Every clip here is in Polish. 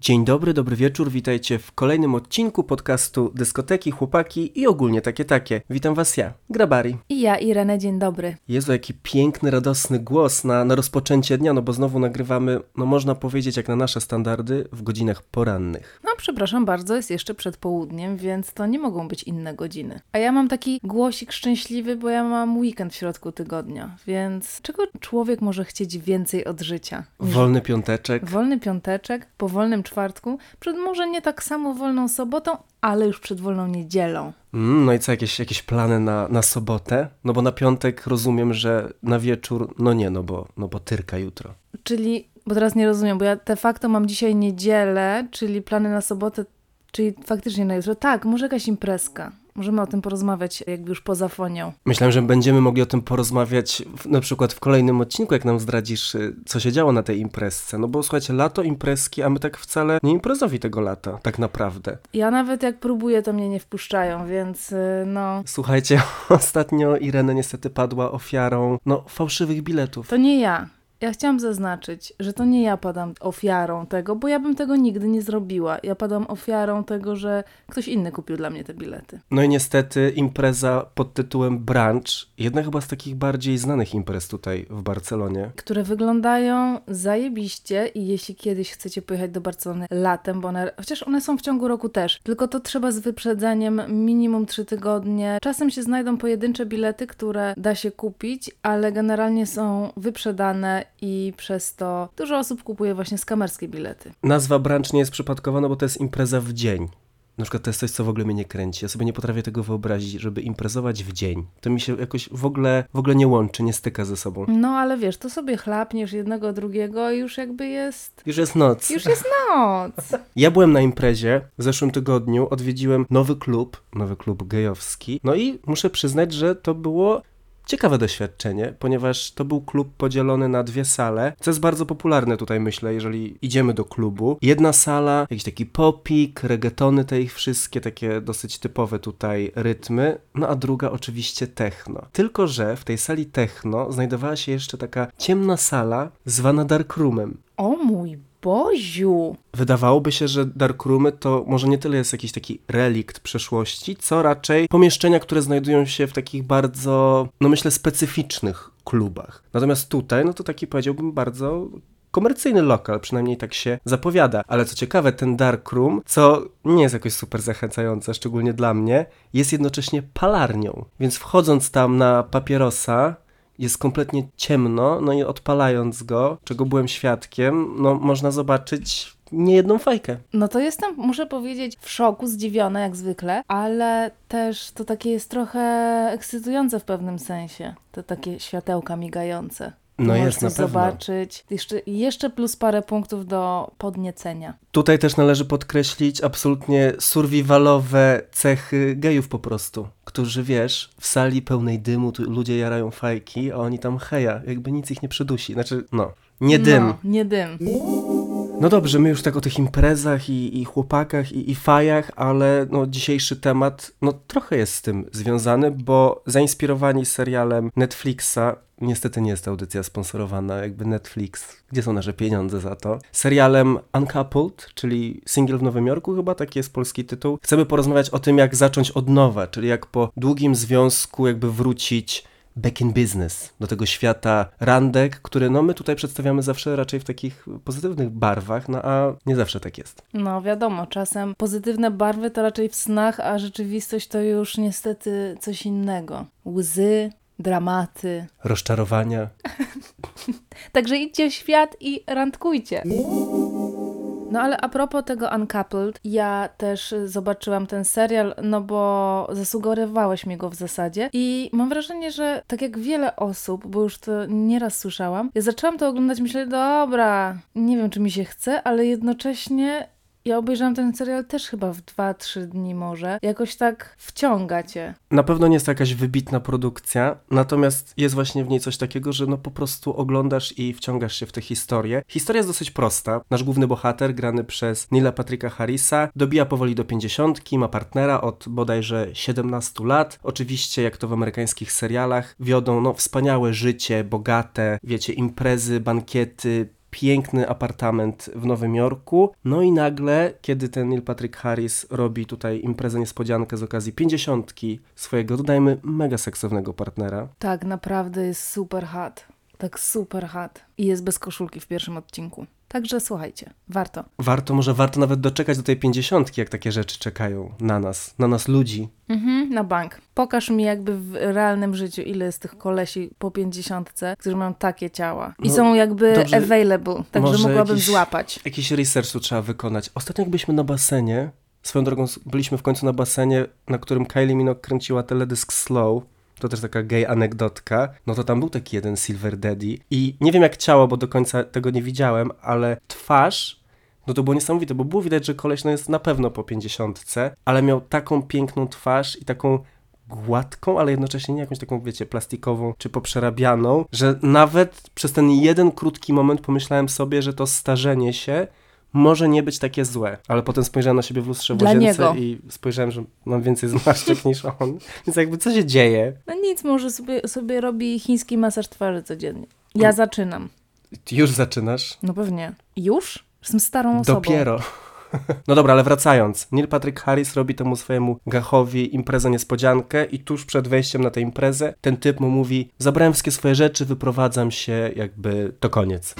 Dzień dobry, dobry wieczór, witajcie w kolejnym odcinku podcastu Dyskoteki, Chłopaki i ogólnie takie takie. Witam was ja, Grabari. I ja, Irene, dzień dobry. Jezu, jaki piękny, radosny głos na, na rozpoczęcie dnia, no bo znowu nagrywamy, no można powiedzieć jak na nasze standardy, w godzinach porannych. No przepraszam bardzo, jest jeszcze przed południem, więc to nie mogą być inne godziny. A ja mam taki głosik szczęśliwy, bo ja mam weekend w środku tygodnia, więc czego człowiek może chcieć więcej od życia? Wolny piąteczek. Wolny piąteczek, po wolnym czwartku, przed może nie tak samo wolną sobotą, ale już przed wolną niedzielą. Mm, no i co, jakieś, jakieś plany na, na sobotę? No bo na piątek rozumiem, że na wieczór, no nie, no bo, no bo tyrka jutro. Czyli, bo teraz nie rozumiem, bo ja de facto mam dzisiaj niedzielę, czyli plany na sobotę, czyli faktycznie na jutro. Tak, może jakaś imprezka. Możemy o tym porozmawiać jakby już poza fonią. Myślałem, że będziemy mogli o tym porozmawiać w, na przykład w kolejnym odcinku, jak nam zdradzisz, y, co się działo na tej imprezce. No bo słuchajcie, lato, imprezki, a my tak wcale nie imprezowi tego lata, tak naprawdę. Ja nawet jak próbuję, to mnie nie wpuszczają, więc y, no... Słuchajcie, ostatnio Irena niestety padła ofiarą, no, fałszywych biletów. To nie ja. Ja chciałam zaznaczyć, że to nie ja padam ofiarą tego, bo ja bym tego nigdy nie zrobiła. Ja padam ofiarą tego, że ktoś inny kupił dla mnie te bilety. No i niestety impreza pod tytułem Brunch, jedna chyba z takich bardziej znanych imprez tutaj w Barcelonie. Które wyglądają zajebiście i jeśli kiedyś chcecie pojechać do Barcelony latem, bo one, chociaż one są w ciągu roku też, tylko to trzeba z wyprzedzeniem minimum 3 tygodnie. Czasem się znajdą pojedyncze bilety, które da się kupić, ale generalnie są wyprzedane i przez to dużo osób kupuje właśnie skamerskie bilety. Nazwa Brunch nie jest przypadkowa, no bo to jest impreza w dzień. Na przykład to jest coś, co w ogóle mnie nie kręci. Ja sobie nie potrafię tego wyobrazić, żeby imprezować w dzień. To mi się jakoś w ogóle, w ogóle nie łączy, nie styka ze sobą. No ale wiesz, to sobie chlapniesz jednego, drugiego i już jakby jest... Już jest noc. Już jest noc! Ja byłem na imprezie w zeszłym tygodniu, odwiedziłem nowy klub, nowy klub gejowski. No i muszę przyznać, że to było ciekawe doświadczenie, ponieważ to był klub podzielony na dwie sale, co jest bardzo popularne tutaj, myślę, jeżeli idziemy do klubu. Jedna sala, jakiś taki popik, reggaetony te ich wszystkie, takie dosyć typowe tutaj rytmy, no a druga oczywiście techno. Tylko, że w tej sali techno znajdowała się jeszcze taka ciemna sala zwana dark roomem. O mój Boziu! Wydawałoby się, że darkroomy to może nie tyle jest jakiś taki relikt przeszłości, co raczej pomieszczenia, które znajdują się w takich bardzo, no myślę, specyficznych klubach. Natomiast tutaj, no to taki powiedziałbym bardzo komercyjny lokal, przynajmniej tak się zapowiada. Ale co ciekawe, ten darkroom, co nie jest jakoś super zachęcające, szczególnie dla mnie, jest jednocześnie palarnią. Więc wchodząc tam na papierosa, jest kompletnie ciemno, no i odpalając go, czego byłem świadkiem, no można zobaczyć niejedną fajkę. No to jestem, muszę powiedzieć, w szoku, zdziwiona jak zwykle, ale też to takie jest trochę ekscytujące w pewnym sensie. Te takie światełka migające. No jest na pewno. zobaczyć. Jeszcze, jeszcze plus parę punktów do podniecenia. Tutaj też należy podkreślić absolutnie survivalowe cechy gejów po prostu, którzy wiesz, w sali pełnej dymu tu ludzie jarają fajki, a oni tam heja, jakby nic ich nie przydusi. Znaczy, no, nie dym. No, nie dym. No dobrze, my już tak o tych imprezach i, i chłopakach i, i fajach, ale no, dzisiejszy temat no, trochę jest z tym związany, bo zainspirowani serialem Netflixa, niestety nie jest to audycja sponsorowana, jakby Netflix, gdzie są nasze pieniądze za to, serialem Uncoupled, czyli Single w Nowym Jorku chyba, taki jest polski tytuł. Chcemy porozmawiać o tym, jak zacząć od nowa, czyli jak po długim związku jakby wrócić back in business, do tego świata randek, który no my tutaj przedstawiamy zawsze raczej w takich pozytywnych barwach, no a nie zawsze tak jest. No wiadomo, czasem pozytywne barwy to raczej w snach, a rzeczywistość to już niestety coś innego. Łzy, dramaty. Rozczarowania. Także idźcie w świat i randkujcie. No ale a propos tego Uncoupled, ja też zobaczyłam ten serial, no bo zasugerowałeś mi go w zasadzie i mam wrażenie, że tak jak wiele osób, bo już to nieraz słyszałam, ja zaczęłam to oglądać, myślę, dobra, nie wiem czy mi się chce, ale jednocześnie ja obejrzałam ten serial też chyba w 2-3 dni może. Jakoś tak wciąga cię. Na pewno nie jest to jakaś wybitna produkcja, natomiast jest właśnie w niej coś takiego, że no po prostu oglądasz i wciągasz się w tę historię. Historia jest dosyć prosta. Nasz główny bohater, grany przez Nila Patricka Harrisa, dobija powoli do pięćdziesiątki, ma partnera od bodajże 17 lat. Oczywiście, jak to w amerykańskich serialach, wiodą no wspaniałe życie, bogate, wiecie, imprezy, bankiety, piękny apartament w Nowym Jorku. No i nagle, kiedy ten Neil Patrick Harris robi tutaj imprezę niespodziankę z okazji pięćdziesiątki swojego, dodajmy, mega seksownego partnera. Tak, naprawdę jest super hot. Tak super hot. I jest bez koszulki w pierwszym odcinku. Także słuchajcie, warto. Warto, może warto nawet doczekać do tej pięćdziesiątki, jak takie rzeczy czekają na nas, na nas ludzi. Mhm, na bank. Pokaż mi jakby w realnym życiu, ile jest tych kolesi po pięćdziesiątce, którzy mają takie ciała. I No, są jakby dobrze, available, także mogłabym jakiś- złapać. Jakiś research tu trzeba wykonać. Ostatnio jak byliśmy na basenie, swoją drogą byliśmy w końcu na basenie, na którym Kylie Minogue kręciła teledysk Slow, to też taka gay anegdotka, no to tam był taki jeden Silver Daddy i nie wiem jak ciało, bo do końca tego nie widziałem, ale twarz, no to było niesamowite, bo było widać, że koleś no jest na pewno po pięćdziesiątce, ale miał taką piękną twarz i taką gładką, ale jednocześnie nie jakąś taką, wiecie, plastikową czy poprzerabianą, że nawet przez ten jeden krótki moment pomyślałem sobie, że to starzenie się może nie być takie złe, ale potem spojrzałem na siebie w lustrze w Dla łazience niego. i spojrzałem, że mam więcej zmarszczek niż on, więc jakby co się dzieje? No nic, może sobie, sobie robi chiński masaż twarzy codziennie. Ja zaczynam. Ty już zaczynasz? No pewnie. Już? Jestem starą osobą. Dopiero. No dobra, ale wracając. Neil Patrick Harris robi temu swojemu gachowi imprezę niespodziankę i tuż przed wejściem na tę imprezę ten typ mu mówi zabrałem wszystkie swoje rzeczy, wyprowadzam się, jakby to koniec.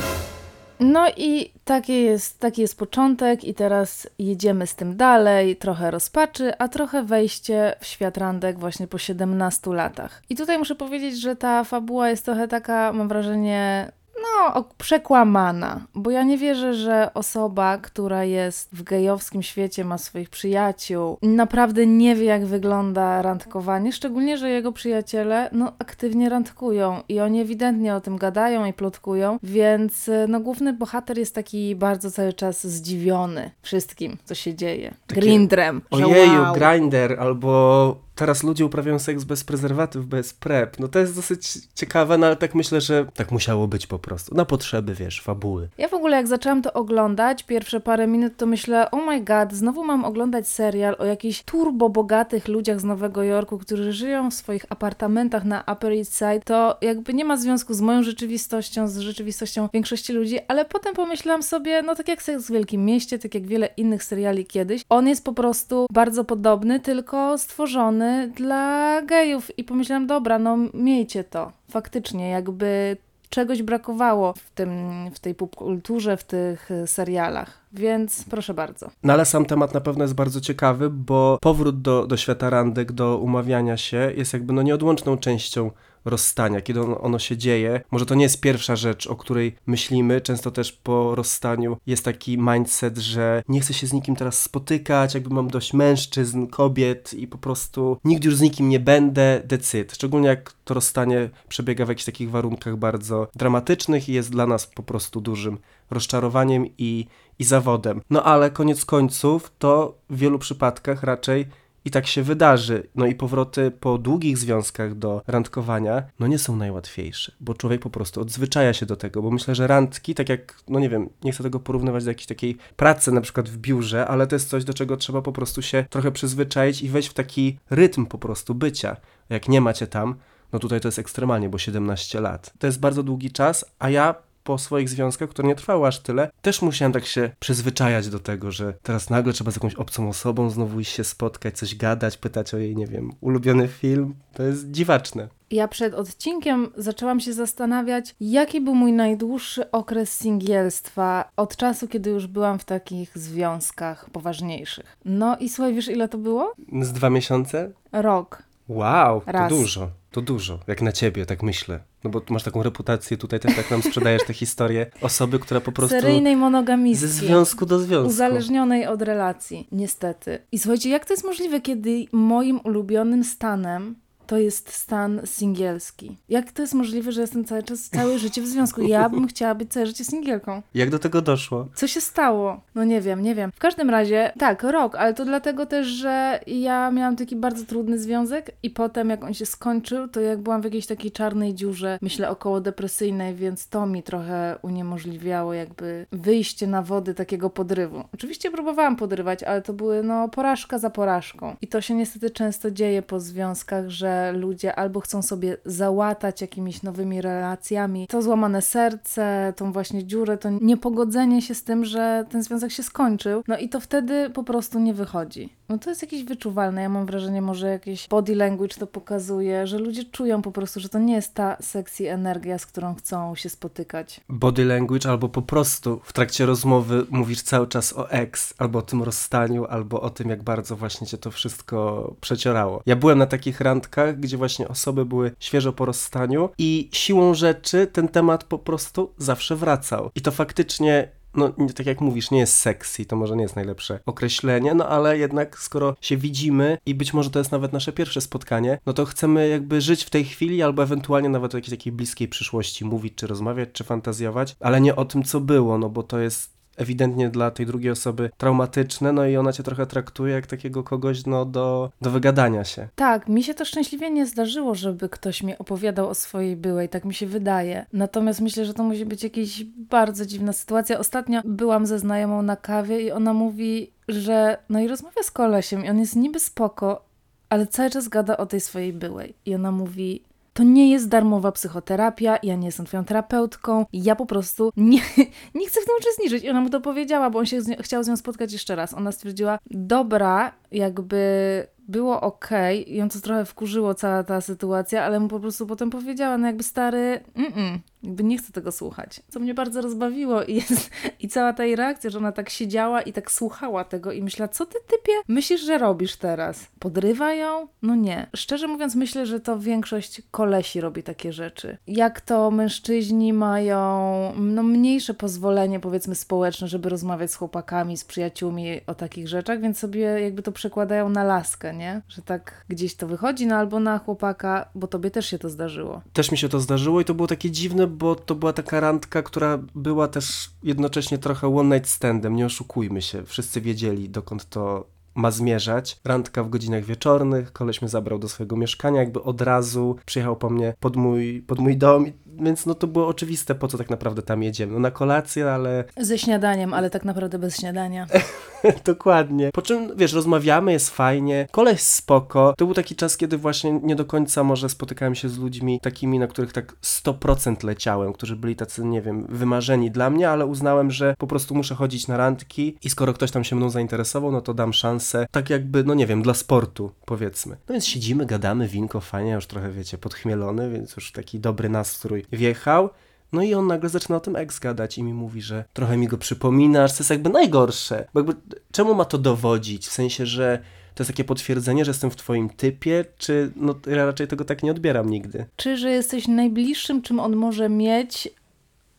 No i taki jest, taki jest początek i teraz jedziemy z tym dalej, trochę rozpaczy, a trochę wejście w świat randek właśnie po 17 latach. I tutaj muszę powiedzieć, że ta fabuła jest trochę taka, mam wrażenie, no, przekłamana, bo ja nie wierzę, że osoba, która jest w gejowskim świecie, ma swoich przyjaciół, naprawdę nie wie, jak wygląda randkowanie, szczególnie, że jego przyjaciele, no, aktywnie randkują i oni ewidentnie o tym gadają i plotkują, więc, y, no, główny bohater jest taki bardzo cały czas zdziwiony wszystkim, co się dzieje. Takie, Grindrem. Ojeju, wow. grinder, albo teraz ludzie uprawiają seks bez prezerwatyw, bez prep. No to jest dosyć ciekawe, no ale tak myślę, że tak musiało być po prostu. Na potrzeby, wiesz, fabuły. Ja w ogóle jak zaczęłam to oglądać, pierwsze parę minut, to myślę, oh my god, znowu mam oglądać serial o jakichś turbo bogatych ludziach z Nowego Jorku, którzy żyją w swoich apartamentach na Upper East Side. To jakby nie ma związku z moją rzeczywistością, z rzeczywistością większości ludzi, ale potem pomyślałam sobie, no tak jak Seks w Wielkim Mieście, tak jak wiele innych seriali kiedyś, on jest po prostu bardzo podobny, tylko stworzony dla gejów i pomyślałam, dobra, no miejcie to. Faktycznie, jakby czegoś brakowało w, tym, w tej popkulturze, w tych y, serialach. Więc proszę bardzo. No ale sam temat na pewno jest bardzo ciekawy, bo powrót do, do świata randek, do umawiania się jest jakby no nieodłączną częścią rozstania, kiedy ono, ono się dzieje. Może to nie jest pierwsza rzecz, o której myślimy. Często też po rozstaniu jest taki mindset, że nie chcę się z nikim teraz spotykać, jakby mam dość mężczyzn, kobiet i po prostu nigdy już z nikim nie będę, decyd. Szczególnie jak to rozstanie przebiega w jakichś takich warunkach bardzo dramatycznych i jest dla nas po prostu dużym rozczarowaniem i, i zawodem. No ale koniec końców to w wielu przypadkach raczej i tak się wydarzy. No i powroty po długich związkach do randkowania, no nie są najłatwiejsze, bo człowiek po prostu odzwyczaja się do tego, bo myślę, że randki, tak jak, no nie wiem, nie chcę tego porównywać do jakiejś takiej pracy na przykład w biurze, ale to jest coś, do czego trzeba po prostu się trochę przyzwyczaić i wejść w taki rytm po prostu bycia. Jak nie macie tam, no tutaj to jest ekstremalnie, bo 17 lat. To jest bardzo długi czas, a ja po swoich związkach, które nie trwały aż tyle, też musiałem tak się przyzwyczajać do tego, że teraz nagle trzeba z jakąś obcą osobą znowu się spotkać, coś gadać, pytać o jej, nie wiem, ulubiony film. To jest dziwaczne. Ja przed odcinkiem zaczęłam się zastanawiać, jaki był mój najdłuższy okres singielstwa od czasu, kiedy już byłam w takich związkach poważniejszych. No i słuchaj, wiesz ile to było? Z dwa miesiące? Rok. Wow, to Raz. dużo, to dużo, jak na ciebie, tak myślę. No bo masz taką reputację tutaj też, tak nam sprzedajesz te historie osoby, która po prostu Seryjnej ze monogamistki. związku do związku. Uzależnionej od relacji, niestety. I słuchajcie, jak to jest możliwe, kiedy moim ulubionym stanem to jest stan singielski? Jak to jest możliwe, że jestem cały czas, całe życie w związku? Ja bym chciała być całe życie singielką. Jak do tego doszło? Co się stało? No nie wiem, nie wiem. W każdym razie, tak, rok, ale to dlatego też, że ja miałam taki bardzo trudny związek i potem jak on się skończył, to jak byłam w jakiejś takiej czarnej dziurze, myślę około depresyjnej, więc to mi trochę uniemożliwiało jakby wyjście na wody takiego podrywu. Oczywiście próbowałam podrywać, ale to były no porażka za porażką. I to się niestety często dzieje po związkach, że ludzie albo chcą sobie załatać jakimiś nowymi relacjami to złamane serce, tą właśnie dziurę, to niepogodzenie się z tym, że ten związek się skończył, no i to wtedy po prostu nie wychodzi. No to jest jakieś wyczuwalne. Ja mam wrażenie, może jakieś body language to pokazuje, że ludzie czują po prostu, że to nie jest ta sexy energia, z którą chcą się spotykać. Body language albo po prostu w trakcie rozmowy mówisz cały czas o ex, albo o tym rozstaniu, albo o tym, jak bardzo właśnie cię to wszystko przeciorało. Ja byłem na takich randkach, gdzie właśnie osoby były świeżo po rozstaniu i siłą rzeczy ten temat po prostu zawsze wracał. I to faktycznie no tak jak mówisz, nie jest sexy, to może nie jest najlepsze określenie, no ale jednak skoro się widzimy i być może to jest nawet nasze pierwsze spotkanie, no to chcemy jakby żyć w tej chwili albo ewentualnie nawet o jakiejś takiej bliskiej przyszłości mówić, czy rozmawiać, czy fantazjować, ale nie o tym, co było, no bo to jest ewidentnie dla tej drugiej osoby traumatyczne, no i ona cię trochę traktuje jak takiego kogoś no, do, do wygadania się. Tak, mi się to szczęśliwie nie zdarzyło, żeby ktoś mi opowiadał o swojej byłej, tak mi się wydaje. Natomiast myślę, że to musi być jakaś bardzo dziwna sytuacja. Ostatnio byłam ze znajomą na kawie i ona mówi, że no i rozmawia z kolesiem i on jest niby spoko, ale cały czas gada o tej swojej byłej. I ona mówi, to nie jest darmowa psychoterapia, ja nie jestem twoją terapeutką, ja po prostu nie, nie chcę w tym uczestniczyć. I ona mu to powiedziała, bo on się z chciał z nią spotkać jeszcze raz. Ona stwierdziła, dobra, jakby było ok ją to trochę wkurzyło cała ta sytuacja, ale mu po prostu potem powiedziała, no jakby stary, mm, -mm jakby nie chcę tego słuchać. Co mnie bardzo rozbawiło i, jest, i cała ta jej reakcja, że ona tak siedziała i tak słuchała tego i myślała, co ty typie myślisz, że robisz teraz? Podrywa ją? No nie. Szczerze mówiąc myślę, że to większość kolesi robi takie rzeczy. Jak to mężczyźni mają no mniejsze pozwolenie powiedzmy społeczne, żeby rozmawiać z chłopakami, z przyjaciółmi o takich rzeczach, więc sobie jakby to przekładają na laskę, nie? Że tak gdzieś to wychodzi, no albo na chłopaka, bo tobie też się to zdarzyło. Też mi się to zdarzyło i to było takie dziwne, bo to była taka randka, która była też jednocześnie trochę one night standem, nie oszukujmy się. Wszyscy wiedzieli, dokąd to ma zmierzać. Randka w godzinach wieczornych, koleś mnie zabrał do swojego mieszkania, jakby od razu przyjechał po mnie pod mój, pod mój dom, więc no to było oczywiste, po co tak naprawdę tam jedziemy. No na kolację, ale... Ze śniadaniem, ale tak naprawdę bez śniadania. Dokładnie. Po czym, wiesz, rozmawiamy, jest fajnie, koleś spoko. To był taki czas, kiedy właśnie nie do końca może spotykałem się z ludźmi takimi, na których tak 100% leciałem, którzy byli tacy, nie wiem, wymarzeni dla mnie, ale uznałem, że po prostu muszę chodzić na randki i skoro ktoś tam się mną zainteresował, no to dam szansę, tak jakby, no nie wiem, dla sportu, powiedzmy. No więc siedzimy, gadamy, winko, fajnie, już trochę, wiecie, podchmielony, więc już taki dobry nastrój wjechał. No i on nagle zaczyna o tym ex gadać i mi mówi, że trochę mi go przypominasz, to jest jakby najgorsze. Bo jakby, czemu ma to dowodzić? W sensie, że to jest takie potwierdzenie, że jestem w twoim typie, czy no ja raczej tego tak nie odbieram nigdy. Czy, że jesteś najbliższym, czym on może mieć,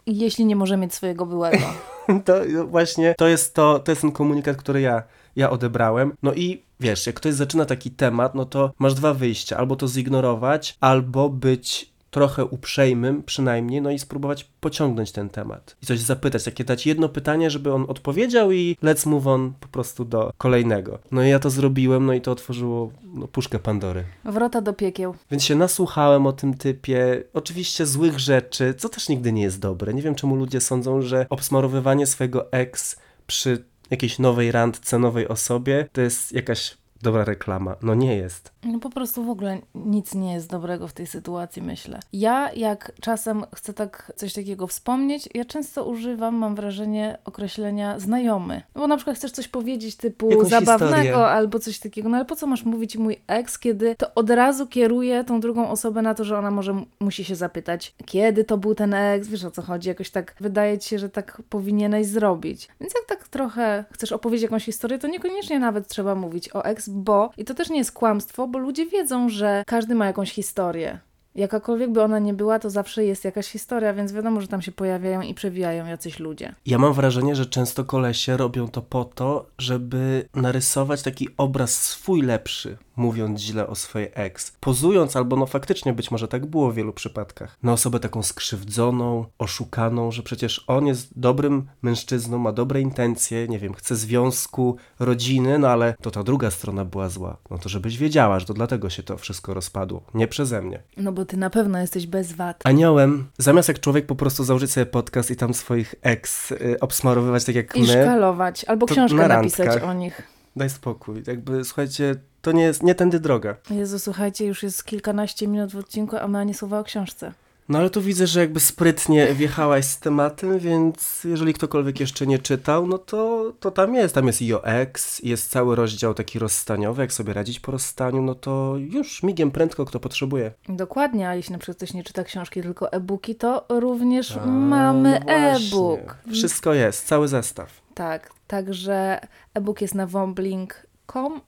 jeśli nie może mieć swojego byłego? to właśnie, to jest to, to jest ten komunikat, który ja, ja odebrałem. No i wiesz, jak ktoś zaczyna taki temat, no to masz dwa wyjścia. Albo to zignorować, albo być trochę uprzejmym przynajmniej, no i spróbować pociągnąć ten temat i coś zapytać, takie dać jedno pytanie, żeby on odpowiedział i let's move on po prostu do kolejnego. No i ja to zrobiłem, no i to otworzyło no, puszkę Pandory. Wrota do piekieł. Więc się nasłuchałem o tym typie, oczywiście złych rzeczy, co też nigdy nie jest dobre. Nie wiem, czemu ludzie sądzą, że obsmarowywanie swojego ex przy jakiejś nowej randce, nowej osobie, to jest jakaś dobra reklama. No nie jest. No po prostu w ogóle nic nie jest dobrego w tej sytuacji, myślę. Ja jak czasem chcę tak coś takiego wspomnieć, ja często używam, mam wrażenie, określenia znajomy. Bo na przykład chcesz coś powiedzieć typu Jakąś zabawnego historię. albo coś takiego, no ale po co masz mówić mój ex, kiedy to od razu kieruje tą drugą osobę na to, że ona może musi się zapytać, kiedy to był ten ex, wiesz o co chodzi, jakoś tak wydaje ci się, że tak powinieneś zrobić. Więc jak tak trochę chcesz opowiedzieć jakąś historię, to niekoniecznie nawet trzeba mówić o ex, bo, i to też nie jest kłamstwo, bo ludzie wiedzą, że każdy ma jakąś historię. Jakakolwiek by ona nie była, to zawsze jest jakaś historia, więc wiadomo, że tam się pojawiają i przewijają jacyś ludzie. Ja mam wrażenie, że często kolesie robią to po to, żeby narysować taki obraz swój lepszy, mówiąc źle o swojej ex. Pozując, albo no faktycznie być może tak było w wielu przypadkach, na osobę taką skrzywdzoną, oszukaną, że przecież on jest dobrym mężczyzną, ma dobre intencje, nie wiem, chce związku, rodziny, no ale to ta druga strona była zła. No to żebyś wiedziała, że to dlatego się to wszystko rozpadło. Nie przeze mnie. No bo ty na pewno jesteś bez wad. Aniołem, zamiast jak człowiek po prostu założyć sobie podcast i tam swoich ex y, obsmarowywać tak jak I my, szkalować, albo książkę na napisać o nich. daj spokój. Jakby, słuchajcie, to nie jest, nie tędy droga. Jezu, słuchajcie, już jest kilkanaście minut w odcinku, a my ani słowa o książce. No ale tu widzę, że jakby sprytnie wjechałaś z tematem, więc jeżeli ktokolwiek jeszcze nie czytał, no to, to tam jest. Tam jest i o ex, jest cały rozdział taki rozstaniowy, jak sobie radzić po rozstaniu, no to już migiem prędko kto potrzebuje. Dokładnie, a jeśli na przykład ktoś nie czyta książki, tylko e-booki, to również A, mamy no e-book. Wszystko jest, cały zestaw. Tak, także e-book jest na womblink.com,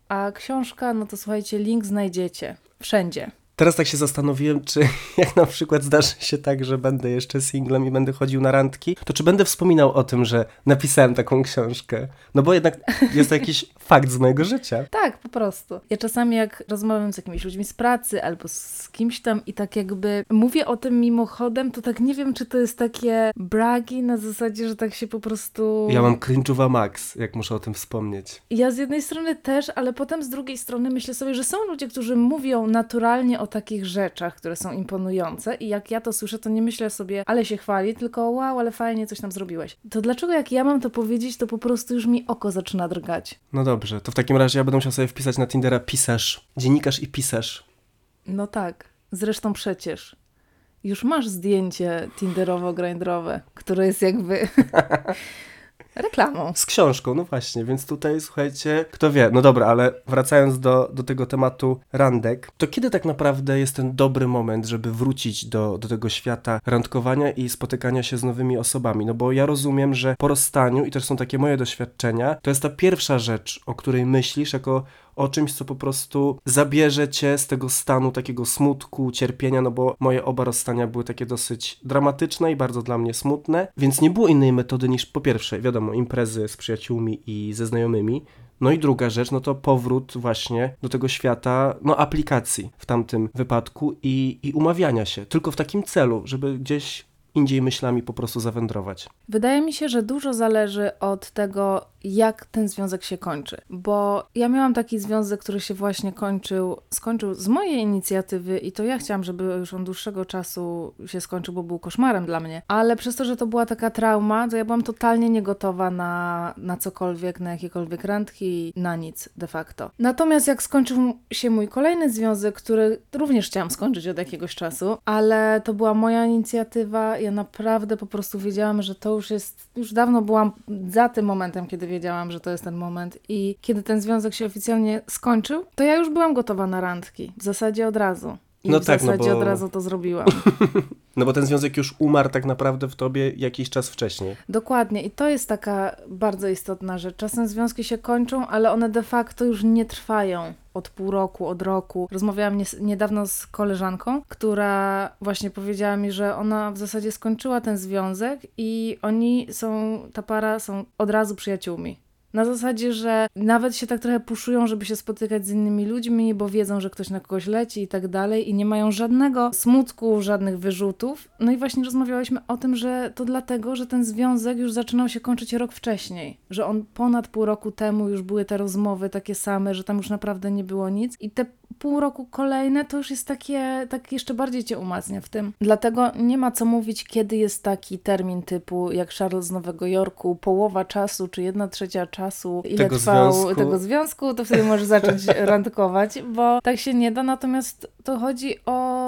a książka, no to słuchajcie, link znajdziecie wszędzie. Teraz tak się zastanowiłem, czy jak na przykład zdarzy się tak, że będę jeszcze singlem i będę chodził na randki, to czy będę wspominał o tym, że napisałem taką książkę? No bo jednak jest to jakiś fakt z mojego życia. Tak, po prostu. Ja czasami jak rozmawiam z jakimiś ludźmi z pracy albo z kimś tam i tak jakby mówię o tym mimochodem, to tak nie wiem, czy to jest takie bragi na zasadzie, że tak się po prostu... Ja mam cringe'uwa max, jak muszę o tym wspomnieć. Ja z jednej strony też, ale potem z drugiej strony myślę sobie, że są ludzie, którzy mówią naturalnie o takich rzeczach, które są imponujące i jak ja to słyszę, to nie myślę sobie, ale się chwali, tylko wow, ale fajnie coś tam zrobiłeś. To dlaczego jak ja mam to powiedzieć, to po prostu już mi oko zaczyna drgać? No dobrze, to w takim razie ja będę musiał sobie wpisać na Tindera pisarz, dziennikarz i pisarz. No tak, zresztą przecież już masz zdjęcie tinderowo-grindrowe, które jest jakby reklamą. Z książką, no właśnie, więc tutaj słuchajcie, kto wie, no dobra, ale wracając do, do tego tematu randek, to kiedy tak naprawdę jest ten dobry moment, żeby wrócić do, do tego świata randkowania i spotykania się z nowymi osobami? No bo ja rozumiem, że po rozstaniu, i też są takie moje doświadczenia, to jest ta pierwsza rzecz, o której myślisz jako o czymś, co po prostu zabierze cię z tego stanu takiego smutku, cierpienia, no bo moje oba rozstania były takie dosyć dramatyczne i bardzo dla mnie smutne, więc nie było innej metody niż po pierwsze, wiadomo, imprezy z przyjaciółmi i ze znajomymi, no i druga rzecz, no to powrót właśnie do tego świata, no aplikacji w tamtym wypadku i, i umawiania się, tylko w takim celu, żeby gdzieś indziej myślami po prostu zawędrować. Wydaje mi się, że dużo zależy od tego, jak ten związek się kończy. Bo ja miałam taki związek, który się właśnie kończył, skończył z mojej inicjatywy i to ja chciałam, żeby już on dłuższego czasu się skończył, bo był koszmarem dla mnie. Ale przez to, że to była taka trauma, to ja byłam totalnie niegotowa na, na cokolwiek, na jakiekolwiek randki, na nic de facto. Natomiast jak skończył się mój kolejny związek, który również chciałam skończyć od jakiegoś czasu, ale to była moja inicjatywa, ja naprawdę po prostu wiedziałam, że to już jest, już dawno byłam za tym momentem, kiedy wiedziałam, że to jest ten moment i kiedy ten związek się oficjalnie skończył, to ja już byłam gotowa na randki, w zasadzie od razu. I No w tak, no zasadzie bo- od razu to zrobiłam. No bo ten związek już umarł tak naprawdę w tobie jakiś czas wcześniej. Dokładnie. I to jest taka bardzo istotna rzecz. Czasem związki się kończą, ale one de facto już nie trwają od pół roku, od roku. Rozmawiałam niedawno z koleżanką, która właśnie powiedziała mi, że ona w zasadzie skończyła ten związek i oni są, ta para są od razu przyjaciółmi. Na zasadzie, że nawet się tak trochę puszują, żeby się spotykać z innymi ludźmi, bo wiedzą, że ktoś na kogoś leci i tak dalej, i nie mają żadnego smutku, żadnych wyrzutów. No i właśnie rozmawiałyśmy o tym, że to dlatego, że ten związek już zaczynał się kończyć rok wcześniej, że on ponad pół roku temu już były te rozmowy takie same, że tam już naprawdę nie było nic. I te pół roku kolejne to już jest takie, tak jeszcze bardziej cię umacnia w tym. Dlatego nie ma co mówić, kiedy jest taki termin typu jak Charles z Nowego Jorku, połowa czasu, czy jedna trzecia czasu, ile Tego trwał związku. tego związku, to wtedy możesz zacząć randkować, bo tak się nie da. Natomiast to chodzi o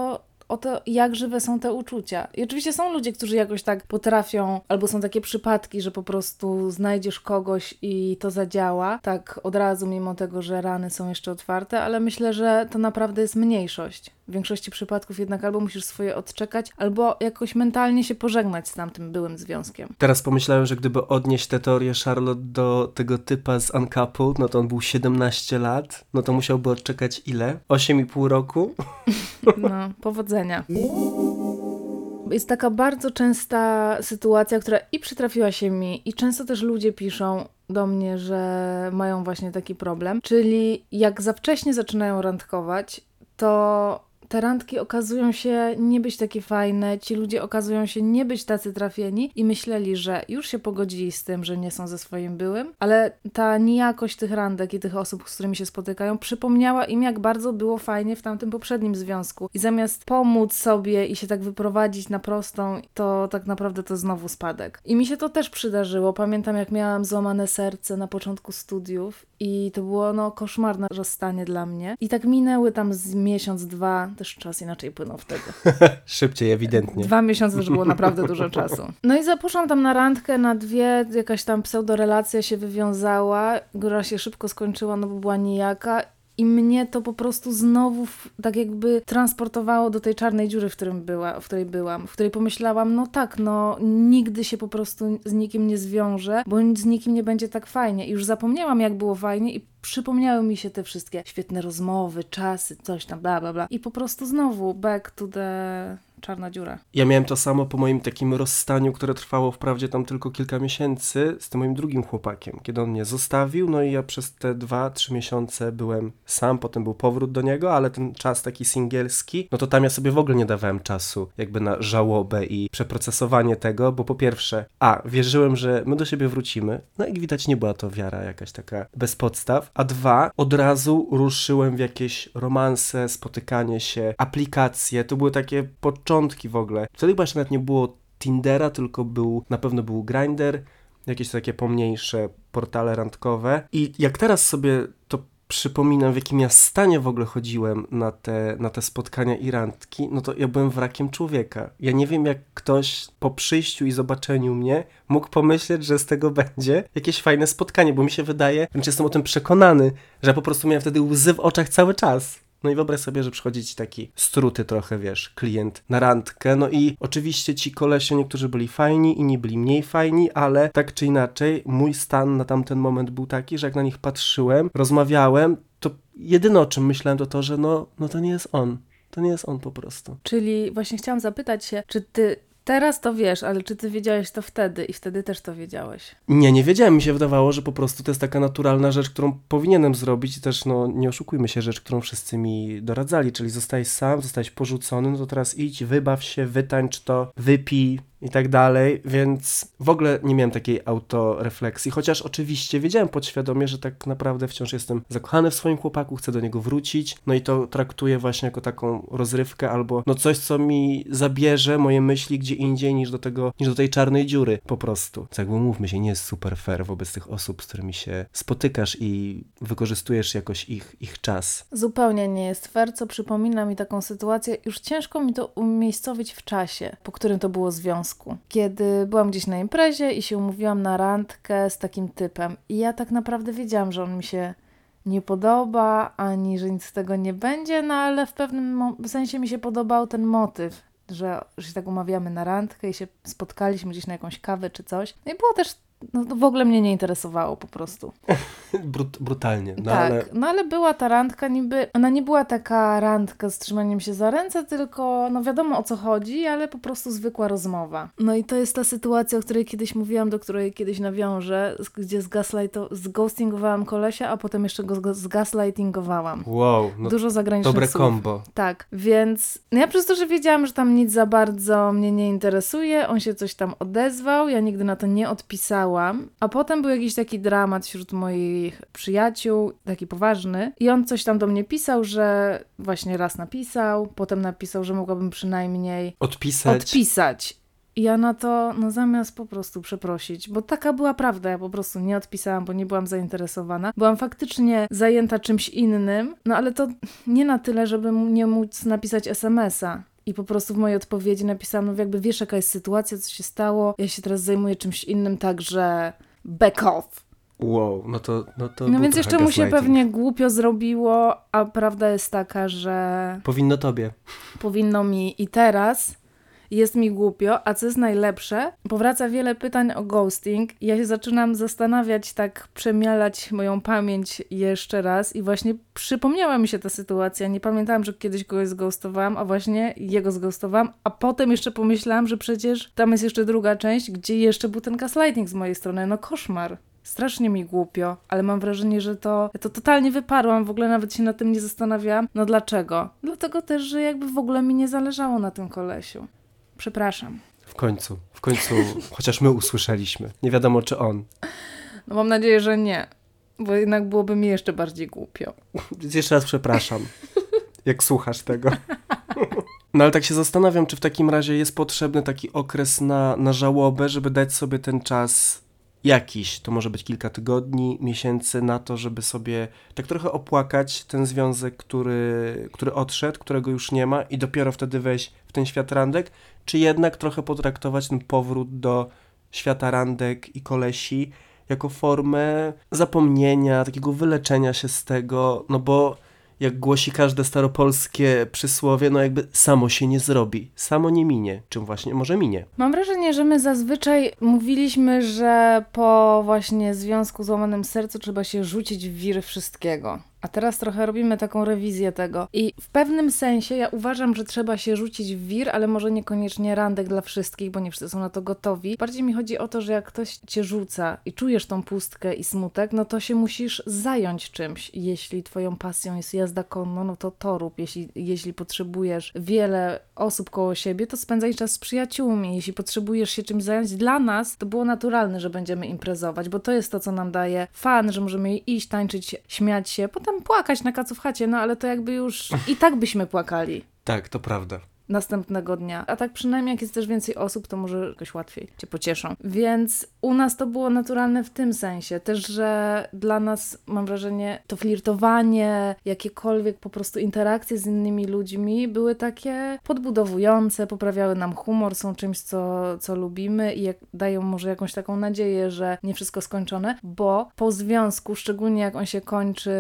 o to, jak żywe są te uczucia. I oczywiście są ludzie, którzy jakoś tak potrafią, albo są takie przypadki, że po prostu znajdziesz kogoś i to zadziała, tak od razu, mimo tego, że rany są jeszcze otwarte, ale myślę, że to naprawdę jest mniejszość. W większości przypadków jednak albo musisz swoje odczekać, albo jakoś mentalnie się pożegnać z tamtym byłym związkiem. Teraz pomyślałem, że gdyby odnieść tę teorię Charlotte do tego typa z Uncoupled, no to on był 17 lat, no to musiałby odczekać ile? 8,5 roku? No, powodzenia. Jest taka bardzo częsta sytuacja, która i przytrafiła się mi, i często też ludzie piszą do mnie, że mają właśnie taki problem. Czyli jak za wcześnie zaczynają randkować, to te randki okazują się nie być takie fajne, ci ludzie okazują się nie być tacy trafieni i myśleli, że już się pogodzili z tym, że nie są ze swoim byłym, ale ta nijakość tych randek i tych osób, z którymi się spotykają, przypomniała im, jak bardzo było fajnie w tamtym poprzednim związku. I zamiast pomóc sobie i się tak wyprowadzić na prostą, to tak naprawdę to znowu spadek. I mi się to też przydarzyło. Pamiętam, jak miałam złamane serce na początku studiów i to było no koszmarne rozstanie dla mnie. I tak minęły tam z miesiąc, dwa, też czas inaczej płynął wtedy. Szybciej, ewidentnie. Dwa miesiące już było naprawdę dużo czasu. No i zaposzłam tam na randkę na dwie, jakaś tam pseudorelacja się wywiązała, która się szybko skończyła, no bo była nijaka i mnie to po prostu znowu tak jakby transportowało do tej czarnej dziury, w, którym była, w której byłam, w której pomyślałam, no tak, no nigdy się po prostu z nikim nie zwiążę, bo z nikim nie będzie tak fajnie. I już zapomniałam, jak było fajnie i przypomniały mi się te wszystkie świetne rozmowy, czasy, coś tam, bla, bla, bla. I po prostu znowu back to the czarna dziura. Ja miałem to samo po moim takim rozstaniu, które trwało wprawdzie tam tylko kilka miesięcy z tym moim drugim chłopakiem, kiedy on mnie zostawił, no i ja przez te dwa, trzy miesiące byłem sam, potem był powrót do niego, ale ten czas taki singielski, no to tam ja sobie w ogóle nie dawałem czasu jakby na żałobę i przeprocesowanie tego, bo po pierwsze, a, wierzyłem, że my do siebie wrócimy, no i widać nie była to wiara jakaś taka bez podstaw, a dwa, od razu ruszyłem w jakieś romanse, spotykanie się, aplikacje, to były takie początki w ogóle. Wtedy chyba jeszcze nawet nie było Tindera, tylko był, na pewno był Grindr, jakieś takie pomniejsze portale randkowe. I jak teraz sobie to przypominam, w jakim ja stanie w ogóle chodziłem na te, na te spotkania i randki, no to ja byłem wrakiem człowieka. Ja nie wiem, jak ktoś po przyjściu i zobaczeniu mnie mógł pomyśleć, że z tego będzie jakieś fajne spotkanie, bo mi się wydaje, wręcz jestem o tym przekonany, że ja po prostu miałem wtedy łzy w oczach cały czas. No i wyobraź sobie, że przychodzi ci taki struty trochę, wiesz, klient na randkę, no i oczywiście ci kolesie niektórzy byli fajni, inni byli mniej fajni, ale tak czy inaczej mój stan na tamten moment był taki, że jak na nich patrzyłem, rozmawiałem, to jedyne o czym myślałem to to, że no, no to nie jest on. To nie jest on po prostu. Czyli właśnie chciałam zapytać się, czy ty teraz to wiesz, ale czy ty wiedziałeś to wtedy i wtedy też to wiedziałeś? Nie, nie wiedziałem. Mi się wydawało, że po prostu to jest taka naturalna rzecz, którą powinienem zrobić i też, no, nie oszukujmy się, rzecz, którą wszyscy mi doradzali, czyli zostałeś sam, zostałeś porzucony, no to teraz idź, wybaw się, wytańcz to, wypij i tak dalej, więc w ogóle nie miałem takiej autorefleksji, chociaż oczywiście wiedziałem podświadomie, że tak naprawdę wciąż jestem zakochany w swoim chłopaku, chcę do niego wrócić, no i to traktuję właśnie jako taką rozrywkę albo no coś, co mi zabierze moje myśli gdzie indziej niż do tego, niż do tej czarnej dziury po prostu. Co jakby mówmy się, nie jest super fair wobec tych osób, z którymi się spotykasz i wykorzystujesz jakoś ich, ich czas. Zupełnie nie jest fair, co przypomina mi taką sytuację. Już ciężko mi to umiejscowić w czasie, po którym to było związku. Kiedy byłam gdzieś na imprezie i się umówiłam na randkę z takim typem. I ja tak naprawdę wiedziałam, że on mi się nie podoba, ani że nic z tego nie będzie, no ale w pewnym sensie mi się podobał ten motyw, że, że się tak umawiamy na randkę i się spotkaliśmy gdzieś na jakąś kawę czy coś. No i było też, no to w ogóle mnie nie interesowało po prostu. Brut, brutalnie, no tak, ale no ale była ta randka niby, ona nie była taka randka z trzymaniem się za ręce, tylko no wiadomo o co chodzi, ale po prostu zwykła rozmowa. No i to jest ta sytuacja, o której kiedyś mówiłam, do której kiedyś nawiążę, gdzie zghostingowałam kolesia, a potem jeszcze go zga- zgaslightingowałam. wow, no Dużo zagranicznych dobre słów. kombo. Tak, więc no ja przez to, że wiedziałam, że tam nic za bardzo mnie nie interesuje, on się coś tam odezwał, ja nigdy na to nie odpisałam, a potem był jakiś taki dramat wśród moich przyjaciół, taki poważny, i on coś tam do mnie pisał, że właśnie raz napisał, potem napisał, że mogłabym przynajmniej Odpisać. odpisać. I ja na to, no zamiast po prostu przeprosić, bo taka była prawda, ja po prostu nie odpisałam, bo nie byłam zainteresowana. Byłam faktycznie zajęta czymś innym, no ale to nie na tyle, żeby nie móc napisać SMS-a. I po prostu w mojej odpowiedzi napisałam, no jakby wiesz jaka jest sytuacja, co się stało, ja się teraz zajmuję czymś innym, także back off. Wow, no to no to No więc jeszcze mu się pewnie głupio zrobiło, a prawda jest taka, że Powinno tobie. powinno mi i teraz jest mi głupio, a co jest najlepsze, powraca wiele pytań o ghosting ja się zaczynam zastanawiać, tak przemielać moją pamięć jeszcze raz i właśnie przypomniała mi się ta sytuacja. Nie pamiętałam, że kiedyś kogoś zghostowałam, a właśnie jego zghostowałam, a potem jeszcze pomyślałam, że przecież tam jest jeszcze druga część, gdzie jeszcze był ten gaslighting z mojej strony. No koszmar. Strasznie mi głupio, ale mam wrażenie, że to, ja to totalnie wyparłam, w ogóle nawet się nad tym nie zastanawiałam. No dlaczego? Dlatego też, że jakby w ogóle mi nie zależało na tym kolesiu. Przepraszam. W końcu, w końcu, chociaż my usłyszeliśmy. Nie wiadomo, czy on. No mam nadzieję, że nie, bo jednak byłoby mi jeszcze bardziej głupio. Więc jeszcze raz przepraszam, jak słuchasz tego. No ale tak się zastanawiam, czy w takim razie jest potrzebny taki okres na, na żałobę, żeby dać sobie ten czas jakiś, to może być kilka tygodni, miesięcy na to, żeby sobie tak trochę opłakać ten związek, który, który odszedł, którego już nie ma i dopiero wtedy wejść w ten świat randek, czy jednak trochę potraktować ten powrót do świata randek i kolesi jako formę zapomnienia, takiego wyleczenia się z tego, no bo jak głosi każde staropolskie przysłowie, no jakby samo się nie zrobi, samo nie minie, czym właśnie może minie. Mam wrażenie, że my zazwyczaj mówiliśmy, że po właśnie związku z łamanym sercu trzeba się rzucić w wir wszystkiego. A teraz trochę robimy taką rewizję tego. I w pewnym sensie ja uważam, że trzeba się rzucić w wir, ale może niekoniecznie randek dla wszystkich, bo nie wszyscy są na to gotowi. Bardziej mi chodzi o to, że jak ktoś cię rzuca i czujesz tą pustkę i smutek, no to się musisz zająć czymś. Jeśli twoją pasją jest jazda konno, no to to rób. Jeśli, jeśli potrzebujesz wiele osób koło siebie, to spędzaj czas z przyjaciółmi. Jeśli potrzebujesz się czymś zająć, dla nas to było naturalne, że będziemy imprezować, bo to jest to, co nam daje fan, że możemy iść, tańczyć, śmiać się, potem płakać na kacu w chacie, no ale to jakby już i tak byśmy płakali Tak, to prawda. następnego dnia. A tak przynajmniej jak jest też więcej osób, to może jakoś łatwiej cię pocieszą. Więc u nas to było naturalne w tym sensie. Też, że dla nas, mam wrażenie, to flirtowanie, jakiekolwiek po prostu interakcje z innymi ludźmi były takie podbudowujące, poprawiały nam humor, są czymś, co, co lubimy i jak, dają może jakąś taką nadzieję, że nie wszystko skończone, bo po związku, szczególnie jak on się kończy,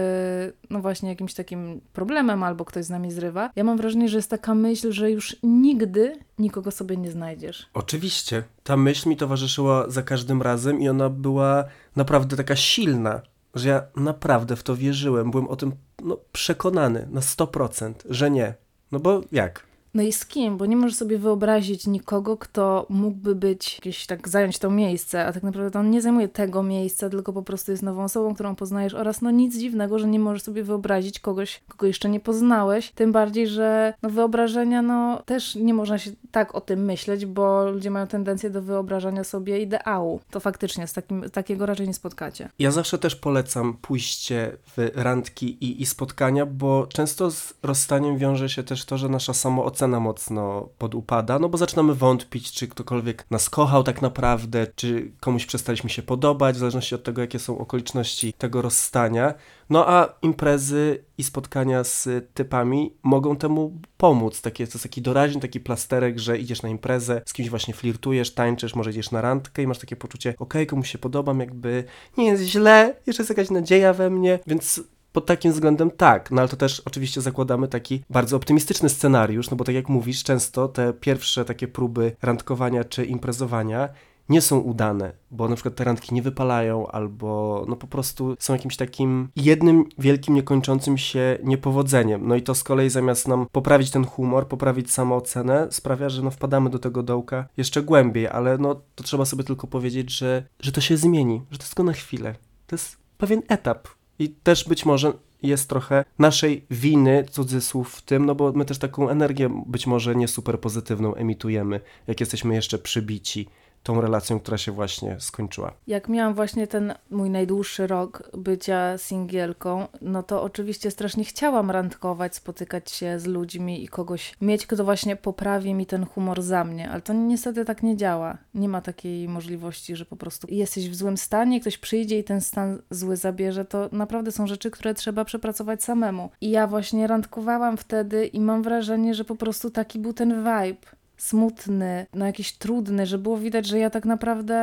no właśnie jakimś takim problemem albo ktoś z nami zrywa, ja mam wrażenie, że jest taka myśl, że już nigdy nikogo sobie nie znajdziesz. Oczywiście. Ta myśl mi towarzyszyła za każdym razem i ona była naprawdę taka silna, że ja naprawdę w to wierzyłem. Byłem o tym no, przekonany na 100%, że nie. No bo jak? No i z kim? Bo nie możesz sobie wyobrazić nikogo, kto mógłby być, jakieś tak zająć to miejsce, a tak naprawdę on nie zajmuje tego miejsca, tylko po prostu jest nową osobą, którą poznajesz oraz no nic dziwnego, że nie możesz sobie wyobrazić kogoś, kogo jeszcze nie poznałeś, tym bardziej, że no wyobrażenia, no też nie można się tak o tym myśleć, bo ludzie mają tendencję do wyobrażania sobie ideału. To faktycznie z takim, takiego raczej nie spotkacie. Ja zawsze też polecam pójście w randki i, i spotkania, bo często z rozstaniem wiąże się też to, że nasza samoocena mocno podupada, no bo zaczynamy wątpić, czy ktokolwiek nas kochał tak naprawdę, czy komuś przestaliśmy się podobać, w zależności od tego, jakie są okoliczności tego rozstania. No a imprezy i spotkania z typami mogą temu pomóc. Takie, to jest taki doraźny, taki plasterek, że idziesz na imprezę, z kimś właśnie flirtujesz, tańczysz, może idziesz na randkę i masz takie poczucie, okej, komuś się podobam, jakby nie jest źle, jeszcze jest jakaś nadzieja we mnie, więc pod takim względem tak, no ale to też oczywiście zakładamy taki bardzo optymistyczny scenariusz, no bo tak jak mówisz, często te pierwsze takie próby randkowania czy imprezowania nie są udane, bo na przykład te randki nie wypalają, albo no po prostu są jakimś takim jednym wielkim, niekończącym się niepowodzeniem. No i to z kolei zamiast nam poprawić ten humor, poprawić samoocenę, sprawia, że no wpadamy do tego dołka jeszcze głębiej, ale no to trzeba sobie tylko powiedzieć, że, że to się zmieni, że to jest tylko na chwilę. To jest pewien etap. I też być może jest trochę naszej winy, cudzysłów w tym, no bo my też taką energię być może nie super pozytywną emitujemy, jak jesteśmy jeszcze przybici tą relacją, która się właśnie skończyła. Jak miałam właśnie ten mój najdłuższy rok bycia singielką, no to oczywiście strasznie chciałam randkować, spotykać się z ludźmi i kogoś mieć, kto właśnie poprawi mi ten humor za mnie, ale to niestety tak nie działa. Nie ma takiej możliwości, że po prostu jesteś w złym stanie, ktoś przyjdzie i ten stan zły zabierze. To naprawdę są rzeczy, które trzeba przepracować samemu. I ja właśnie randkowałam wtedy i mam wrażenie, że po prostu taki był ten vibe smutny, no jakiś trudny, że było widać, że ja tak naprawdę,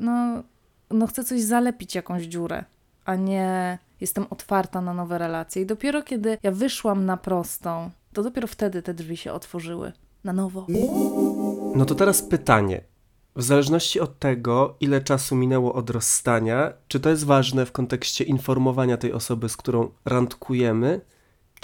no, no chcę coś zalepić, jakąś dziurę, a nie jestem otwarta na nowe relacje. I dopiero kiedy ja wyszłam na prostą, to dopiero wtedy te drzwi się otworzyły. Na nowo. No to teraz pytanie. W zależności od tego, ile czasu minęło od rozstania, czy to jest ważne w kontekście informowania tej osoby, z którą randkujemy,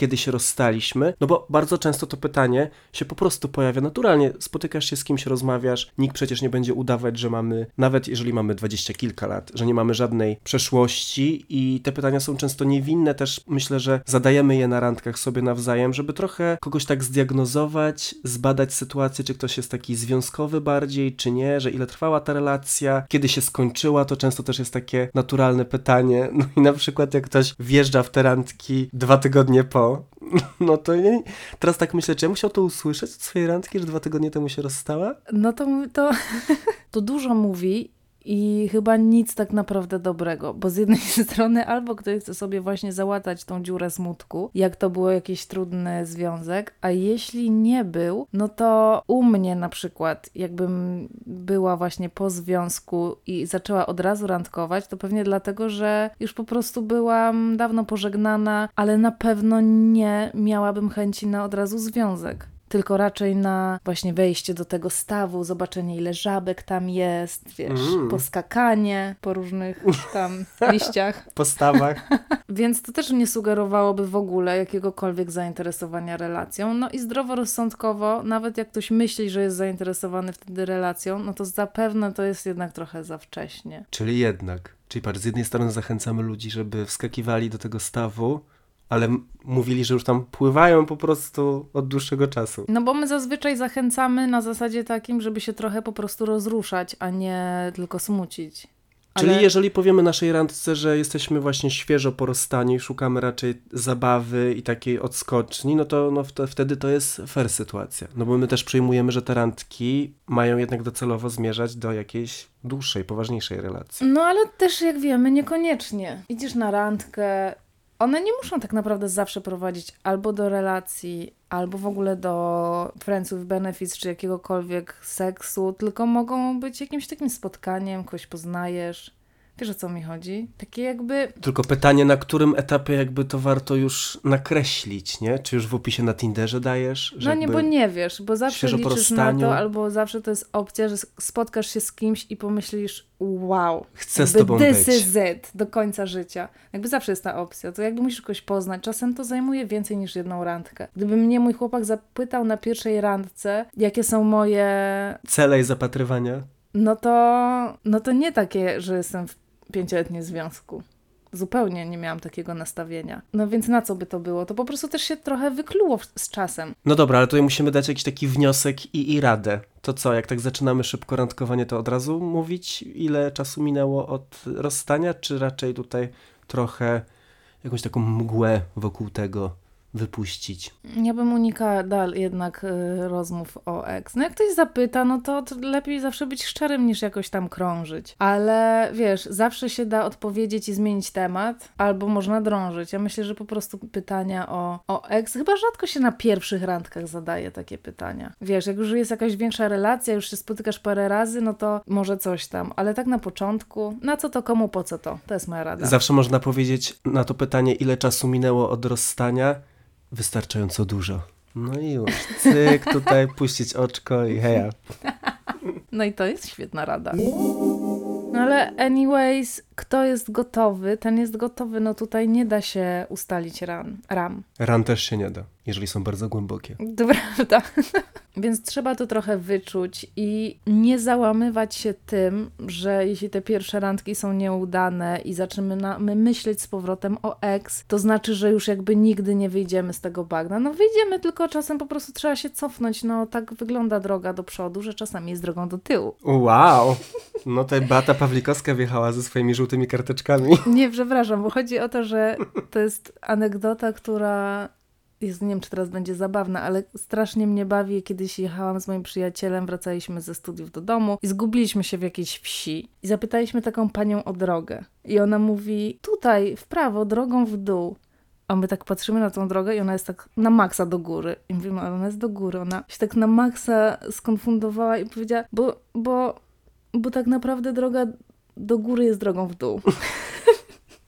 kiedy się rozstaliśmy, no bo bardzo często to pytanie się po prostu pojawia naturalnie. Spotykasz się z kimś, rozmawiasz, nikt przecież nie będzie udawać, że mamy, nawet jeżeli mamy dwadzieścia kilka lat, że nie mamy żadnej przeszłości i te pytania są często niewinne też. Myślę, że zadajemy je na randkach sobie nawzajem, żeby trochę kogoś tak zdiagnozować, zbadać sytuację, czy ktoś jest taki związkowy bardziej, czy nie, że ile trwała ta relacja, kiedy się skończyła, to często też jest takie naturalne pytanie. No i na przykład jak ktoś wjeżdża w te randki dwa tygodnie po, no to nie, teraz tak myślę, czy ja musiał to usłyszeć od swojej randki, że dwa tygodnie temu się rozstała? No to, to, to dużo mówi i chyba nic tak naprawdę dobrego, bo z jednej strony albo ktoś chce sobie właśnie załatać tą dziurę smutku, jak to było jakiś trudny związek, a jeśli nie był, no to u mnie na przykład, jakbym była właśnie po związku i zaczęła od razu randkować, to pewnie dlatego, że już po prostu byłam dawno pożegnana, ale na pewno nie miałabym chęci na od razu związek tylko raczej na właśnie wejście do tego stawu, zobaczenie ile żabek tam jest, wiesz, Mm. poskakanie po różnych tam liściach. Postawach. Więc to też nie sugerowałoby w ogóle jakiegokolwiek zainteresowania relacją. No i zdroworozsądkowo, nawet jak ktoś myśli, że jest zainteresowany wtedy relacją, no to zapewne to jest jednak trochę za wcześnie. Czyli jednak. Czyli patrz, z jednej strony zachęcamy ludzi, żeby wskakiwali do tego stawu, ale mówili, że już tam pływają po prostu od dłuższego czasu. No bo my zazwyczaj zachęcamy na zasadzie takim, żeby się trochę po prostu rozruszać, a nie tylko smucić. Czyli Ale- jeżeli powiemy naszej randce, że jesteśmy właśnie świeżo po rozstaniu i szukamy raczej zabawy i takiej odskoczni, no to no wte- wtedy to jest fair sytuacja. No bo my też przyjmujemy, że te randki mają jednak docelowo zmierzać do jakiejś dłuższej, poważniejszej relacji. No ale też jak wiemy, niekoniecznie. Idziesz na randkę. One nie muszą tak naprawdę zawsze prowadzić albo do relacji, albo w ogóle do friends with benefits, czy jakiegokolwiek seksu, tylko mogą być jakimś takim spotkaniem, kogoś poznajesz. Wiesz o co mi chodzi? Takie jakby. Tylko pytanie, na którym etapie jakby to warto już nakreślić, nie? Czy już w opisie na Tinderze dajesz? że No nie, bo nie wiesz, bo zawsze liczysz na to, albo zawsze to jest opcja, że spotkasz się z kimś i pomyślisz, wow, Chcę z tobą this być. is it, do końca życia. Jakby zawsze jest ta opcja, to jakby musisz kogoś poznać. Czasem to zajmuje więcej niż jedną randkę. Gdyby mnie mój chłopak zapytał na pierwszej randce, jakie są moje, Cele i zapatrywania. no to, no to nie takie, że jestem w pięcioletnim związku. Zupełnie nie miałam takiego nastawienia. No więc na co by to było? To po prostu też się trochę wykluło z czasem. No dobra, ale tutaj musimy dać jakiś taki wniosek i, i radę. To co, jak tak zaczynamy szybko randkowanie, to od razu mówić, ile czasu minęło od rozstania, czy raczej tutaj trochę jakąś taką mgłę wokół tego wypuścić? Ja bym unikała dal jednak y, rozmów o ex. No jak ktoś zapyta, no to, to lepiej zawsze być szczerym niż jakoś tam krążyć. Ale wiesz, zawsze się da odpowiedzieć i zmienić temat, albo można drążyć. Ja myślę, że po prostu pytania o, o ex, chyba rzadko się na pierwszych randkach zadaje takie pytania. Wiesz, jak już jest jakaś większa relacja, już się spotykasz parę razy, no to może coś tam. Ale tak na początku, na co to komu, po co to? To jest moja rada. Zawsze można powiedzieć na to pytanie, ile czasu minęło od rozstania, wystarczająco dużo. No i już, cyk, tutaj puścić oczko i heja. No i to jest świetna rada. No ale anyways, kto jest gotowy, ten jest gotowy. No tutaj nie da się ustalić ran, ram. Ran też się nie da, jeżeli są bardzo głębokie. To prawda. Więc trzeba to trochę wyczuć i nie załamywać się tym, że jeśli te pierwsze randki są nieudane i zaczynamy myśleć z powrotem o ex, to znaczy, że już jakby nigdy nie wyjdziemy z tego bagna. No wyjdziemy, tylko czasem po prostu trzeba się cofnąć. No tak wygląda droga do przodu, że czasami jest drogą do tyłu. Wow! No tutaj Beata Pawlikowska wjechała ze swoimi żółtymi karteczkami. Nie, przepraszam, bo chodzi o to, że to jest anegdota, która jest, nie wiem, czy teraz będzie zabawna, ale strasznie mnie bawi. Kiedyś jechałam z moim przyjacielem, wracaliśmy ze studiów do domu i zgubiliśmy się w jakiejś wsi. I zapytaliśmy taką panią o drogę. I ona mówi, tutaj, w prawo, drogą w dół. A my tak patrzymy na tą drogę i ona jest tak na maksa do góry. I mówimy, ale ona jest do góry. Ona się tak na maksa skonfundowała i powiedziała, bo, bo, bo tak naprawdę droga do góry jest drogą w dół.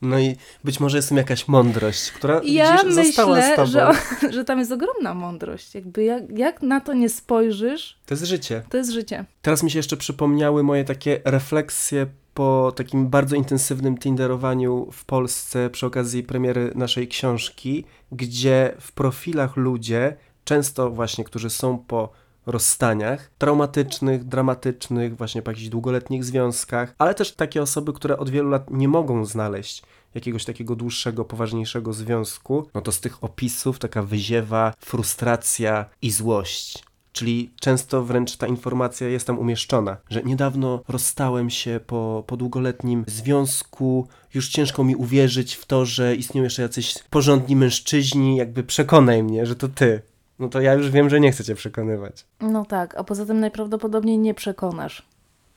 No i być może jest w tym jakaś mądrość, która Ja widzisz, została z myślę, tobą. że, że tam jest ogromna mądrość. Jakby jak, jak na to nie spojrzysz, To jest życie. to jest życie. Teraz mi się jeszcze przypomniały moje takie refleksje po takim bardzo intensywnym tinderowaniu w Polsce przy okazji premiery naszej książki, gdzie w profilach ludzie, często właśnie, którzy są po rozstaniach, traumatycznych, dramatycznych, właśnie po jakichś długoletnich związkach, ale też takie osoby, które od wielu lat nie mogą znaleźć jakiegoś takiego dłuższego, poważniejszego związku, no to z tych opisów taka wyziewa frustracja i złość. Czyli często wręcz ta informacja jest tam umieszczona, że niedawno rozstałem się po, po długoletnim związku, już ciężko mi uwierzyć w to, że istnieją jeszcze jacyś porządni mężczyźni, jakby przekonaj mnie, że to ty. No to ja już wiem, że nie chcę cię przekonywać. No tak, a poza tym najprawdopodobniej nie przekonasz.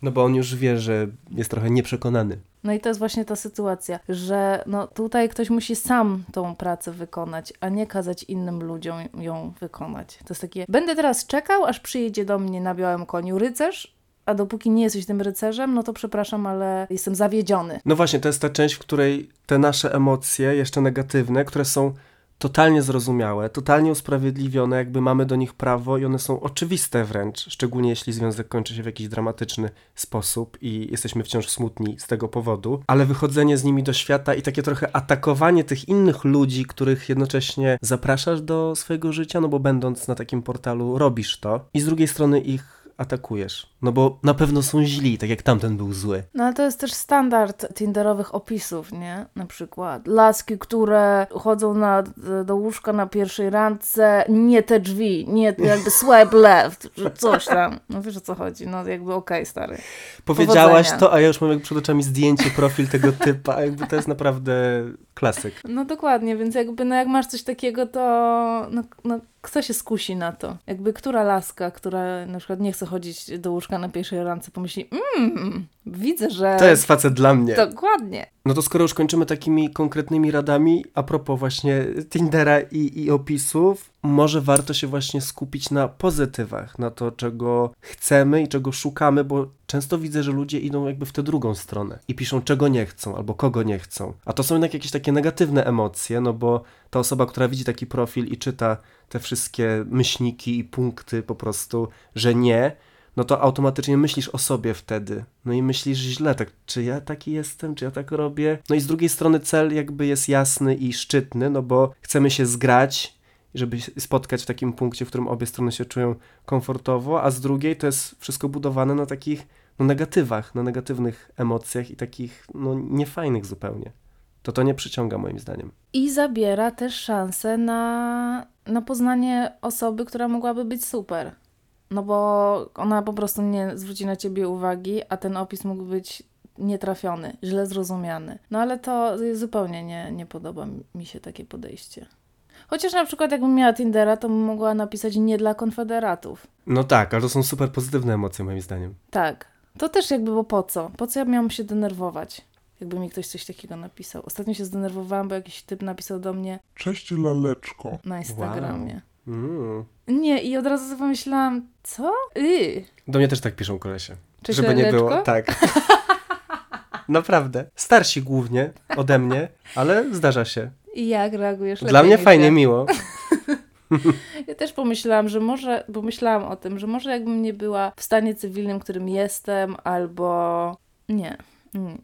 No bo on już wie, że jest trochę nieprzekonany. No i to jest właśnie ta sytuacja, że no tutaj ktoś musi sam tą pracę wykonać, a nie kazać innym ludziom ją wykonać. To jest takie, będę teraz czekał, aż przyjedzie do mnie na białym koniu rycerz, a dopóki nie jesteś tym rycerzem, no to przepraszam, ale jestem zawiedziony. No właśnie, to jest ta część, w której te nasze emocje, jeszcze negatywne, które są totalnie zrozumiałe, totalnie usprawiedliwione, jakby mamy do nich prawo i one są oczywiste wręcz, szczególnie jeśli związek kończy się w jakiś dramatyczny sposób i jesteśmy wciąż smutni z tego powodu, ale wychodzenie z nimi do świata i takie trochę atakowanie tych innych ludzi, których jednocześnie zapraszasz do swojego życia, no bo będąc na takim portalu robisz to. I z drugiej strony ich atakujesz, no bo na pewno są źli, tak jak tamten był zły. No ale to jest też standard tinderowych opisów, nie? Na przykład laski, które chodzą na, do łóżka na pierwszej randce, nie te drzwi, nie jakby swipe left, że coś tam. No wiesz o co chodzi, no jakby okej, stary. Powiedziałaś Powodzenia. to, a ja już mam jak przed oczami zdjęcie, profil tego typa, jakby to jest naprawdę klasyk. No dokładnie, więc jakby no jak masz coś takiego, to no, no kto się skusi na to? Jakby która laska, która na przykład nie chce chodzić do łóżka na pierwszej randce, pomyśli, mmm, widzę, że... To jest facet dla mnie. Dokładnie. No to skoro już kończymy takimi konkretnymi radami, a propos właśnie Tindera i, i opisów, może warto się właśnie skupić na pozytywach, na to, czego chcemy i czego szukamy, bo często widzę, że ludzie idą jakby w tę drugą stronę i piszą, czego nie chcą albo kogo nie chcą. A to są jednak jakieś takie negatywne emocje, no bo ta osoba, która widzi taki profil i czyta te wszystkie myślniki i punkty po prostu, że nie, no to automatycznie myślisz o sobie wtedy. No i myślisz źle, tak, czy ja taki jestem, czy ja tak robię? No i z drugiej strony cel jakby jest jasny i szczytny, no bo chcemy się zgrać, żeby spotkać w takim punkcie, w którym obie strony się czują komfortowo, a z drugiej to jest wszystko budowane na takich no, negatywach, na negatywnych emocjach i takich no, niefajnych zupełnie. To to nie przyciąga moim zdaniem. I zabiera też szansę na, na poznanie osoby, która mogłaby być super. No bo ona po prostu nie zwróci na ciebie uwagi, a ten opis mógł być nietrafiony, źle zrozumiany. No ale to zupełnie nie, nie podoba mi się takie podejście. Chociaż na przykład jakbym miała Tindera, to bym mogła napisać nie dla konfederatów. No tak, ale to są super pozytywne emocje moim zdaniem. Tak. To też jakby, bo po co? Po co ja miałam się denerwować? Jakby mi ktoś coś takiego napisał. Ostatnio się zdenerwowałam, bo jakiś typ napisał do mnie Cześć laleczko. na Instagramie. Mm. Nie, i od razu sobie pomyślałam, co? Yy. Do mnie też tak piszą kolesie. Cześć, Żeby nie Leleczko? było. Tak. Naprawdę. Starsi głównie ode mnie, ale zdarza się. I jak reagujesz? Dla mnie fajnie, ja? miło. Ja też pomyślałam, że może, bo myślałam o tym, że może jakbym nie była w stanie cywilnym, którym jestem, albo nie.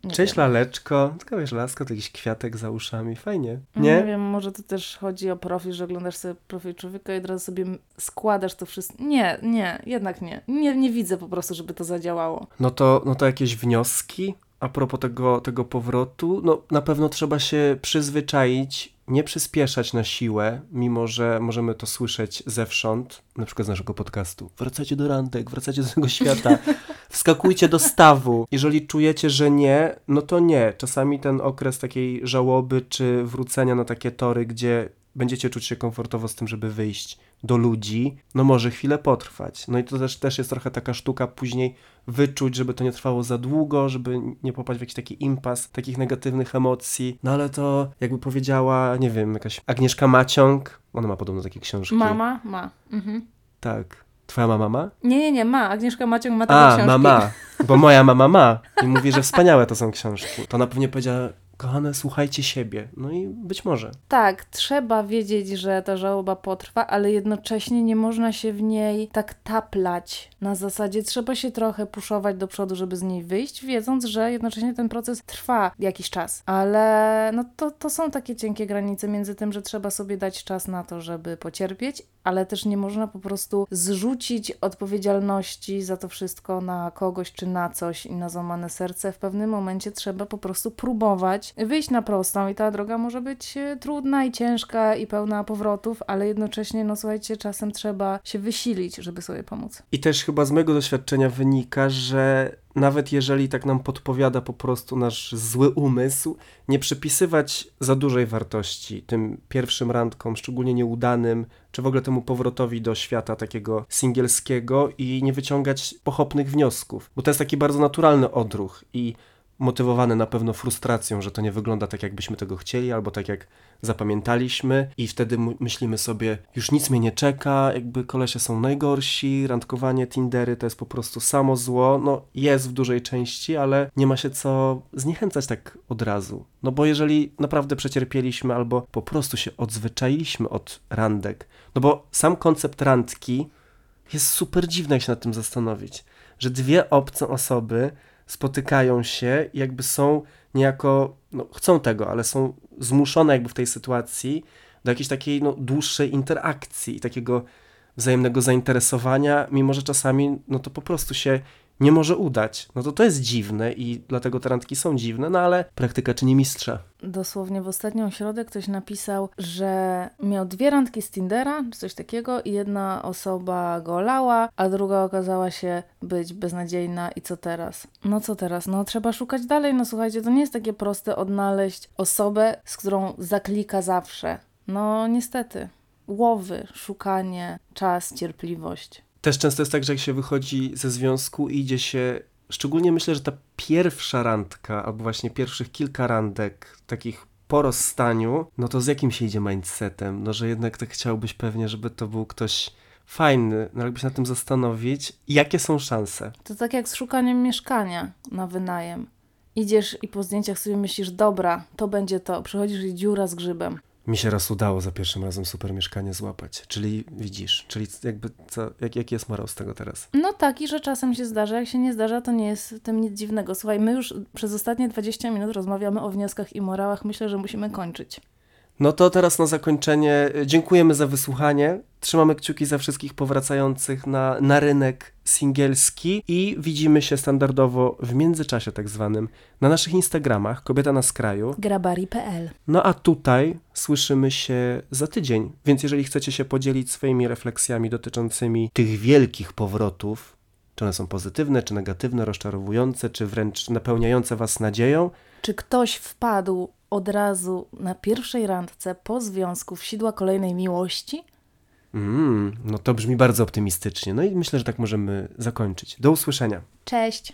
Nie Cześć wiem. laleczko. Tylko wiesz, laska, to jakiś kwiatek za uszami. Fajnie. Nie Nie? wiem, może to też chodzi o profil, że oglądasz sobie profil człowieka i od razu sobie składasz to wszystko. Nie, nie, jednak nie. Nie, nie widzę po prostu, żeby to zadziałało. No to, no to jakieś wnioski a propos tego, tego powrotu. No na pewno trzeba się przyzwyczaić, nie przyspieszać na siłę, mimo że możemy to słyszeć zewsząd, na przykład z naszego podcastu. Wracajcie do randek, wracajcie do tego świata, wskakujcie do stawu. Jeżeli czujecie, że nie, no to nie. Czasami ten okres takiej żałoby czy wrócenia na takie tory, gdzie będziecie czuć się komfortowo z tym, żeby wyjść do ludzi, no może chwilę potrwać. No i to też, też jest trochę taka sztuka później wyczuć, żeby to nie trwało za długo, żeby nie popaść w jakiś taki impas takich negatywnych emocji. No ale to jakby powiedziała, nie wiem, jakaś Agnieszka Maciąg, ona ma podobno takie książki. Mama? Ma. Mhm. Tak. Twoja mama ma? Nie, nie, nie, ma. Agnieszka Maciąg ma takie A, książki. mama, bo moja mama ma i mówi, że wspaniałe to są książki. To ona pewnie powiedziała kochane, słuchajcie siebie. No i być może. Tak, trzeba wiedzieć, że ta żałoba potrwa, ale jednocześnie nie można się w niej tak taplać. Na zasadzie trzeba się trochę puszować do przodu, żeby z niej wyjść, wiedząc, że jednocześnie ten proces trwa jakiś czas. Ale no to, to są takie cienkie granice między tym, że trzeba sobie dać czas na to, żeby pocierpieć, ale też nie można po prostu zrzucić odpowiedzialności za to wszystko na kogoś czy na coś i na złamane serce. W pewnym momencie trzeba po prostu próbować wyjść na prostą i ta droga może być e, trudna i ciężka i pełna powrotów, ale jednocześnie, no słuchajcie, czasem trzeba się wysilić, żeby sobie pomóc. I też chyba z mojego doświadczenia wynika, że nawet jeżeli tak nam podpowiada po prostu nasz zły umysł, nie przypisywać za dużej wartości tym pierwszym randkom, szczególnie nieudanym, czy w ogóle temu powrotowi do świata takiego singielskiego i nie wyciągać pochopnych wniosków, bo to jest taki bardzo naturalny odruch i motywowany na pewno frustracją, że to nie wygląda tak, jakbyśmy tego chcieli, albo tak, jak zapamiętaliśmy i wtedy myślimy sobie, już nic mnie nie czeka, jakby kolesie są najgorsi, randkowanie, Tindery to jest po prostu samo zło, no jest w dużej części, ale nie ma się co zniechęcać tak od razu. No bo jeżeli naprawdę przecierpieliśmy albo po prostu się odzwyczailiśmy od randek, no bo sam koncept randki jest super dziwny, jak się nad tym zastanowić, że dwie obce osoby spotykają się, i jakby są niejako, no chcą tego, ale są zmuszone jakby w tej sytuacji do jakiejś takiej no, dłuższej interakcji i takiego wzajemnego zainteresowania, mimo że czasami no to po prostu się nie może udać. No to to jest dziwne i dlatego te randki są dziwne, no ale praktyka czyni mistrza. Dosłownie w ostatnią środę ktoś napisał, że miał dwie randki z Tindera, czy coś takiego, i jedna osoba go lała, a druga okazała się być beznadziejna. I co teraz? No co teraz? No trzeba szukać dalej. No słuchajcie, to nie jest takie proste odnaleźć osobę, z którą zaklika zawsze. No niestety. Łowy, szukanie, czas, cierpliwość. Też często jest tak, że jak się wychodzi ze związku i idzie się, szczególnie myślę, że ta pierwsza randka, albo właśnie pierwszych kilka randek, takich po rozstaniu, no to z jakim się idzie mindsetem? No, że jednak tak chciałbyś pewnie, żeby to był ktoś fajny, no jakby się nad tym zastanowić, jakie są szanse? To tak jak z szukaniem mieszkania na wynajem. Idziesz i po zdjęciach sobie myślisz, dobra, to będzie to. Przychodzisz i dziura z grzybem. Mi się raz udało za pierwszym razem super mieszkanie złapać, czyli widzisz, czyli jakby co, jak, jaki jest morał z tego teraz? No taki, że czasem się zdarza. Jak się nie zdarza, to nie jest w tym nic dziwnego. Słuchaj, my już przez ostatnie 20 minut rozmawiamy o wnioskach i morałach. Myślę, że musimy kończyć. No to teraz na zakończenie dziękujemy za wysłuchanie. Trzymamy kciuki za wszystkich powracających na, na rynek singielski i widzimy się standardowo w międzyczasie tak zwanym na naszych Instagramach Kobieta na skraju. Grabari.pl No a tutaj słyszymy się za tydzień, więc jeżeli chcecie się podzielić swoimi refleksjami dotyczącymi tych wielkich powrotów, czy one są pozytywne, czy negatywne, rozczarowujące, czy wręcz napełniające was nadzieją, Czy ktoś wpadł od razu na pierwszej randce po związku w sidła kolejnej miłości? mm, no to brzmi bardzo optymistycznie. No i myślę, że tak możemy zakończyć. Do usłyszenia. Cześć!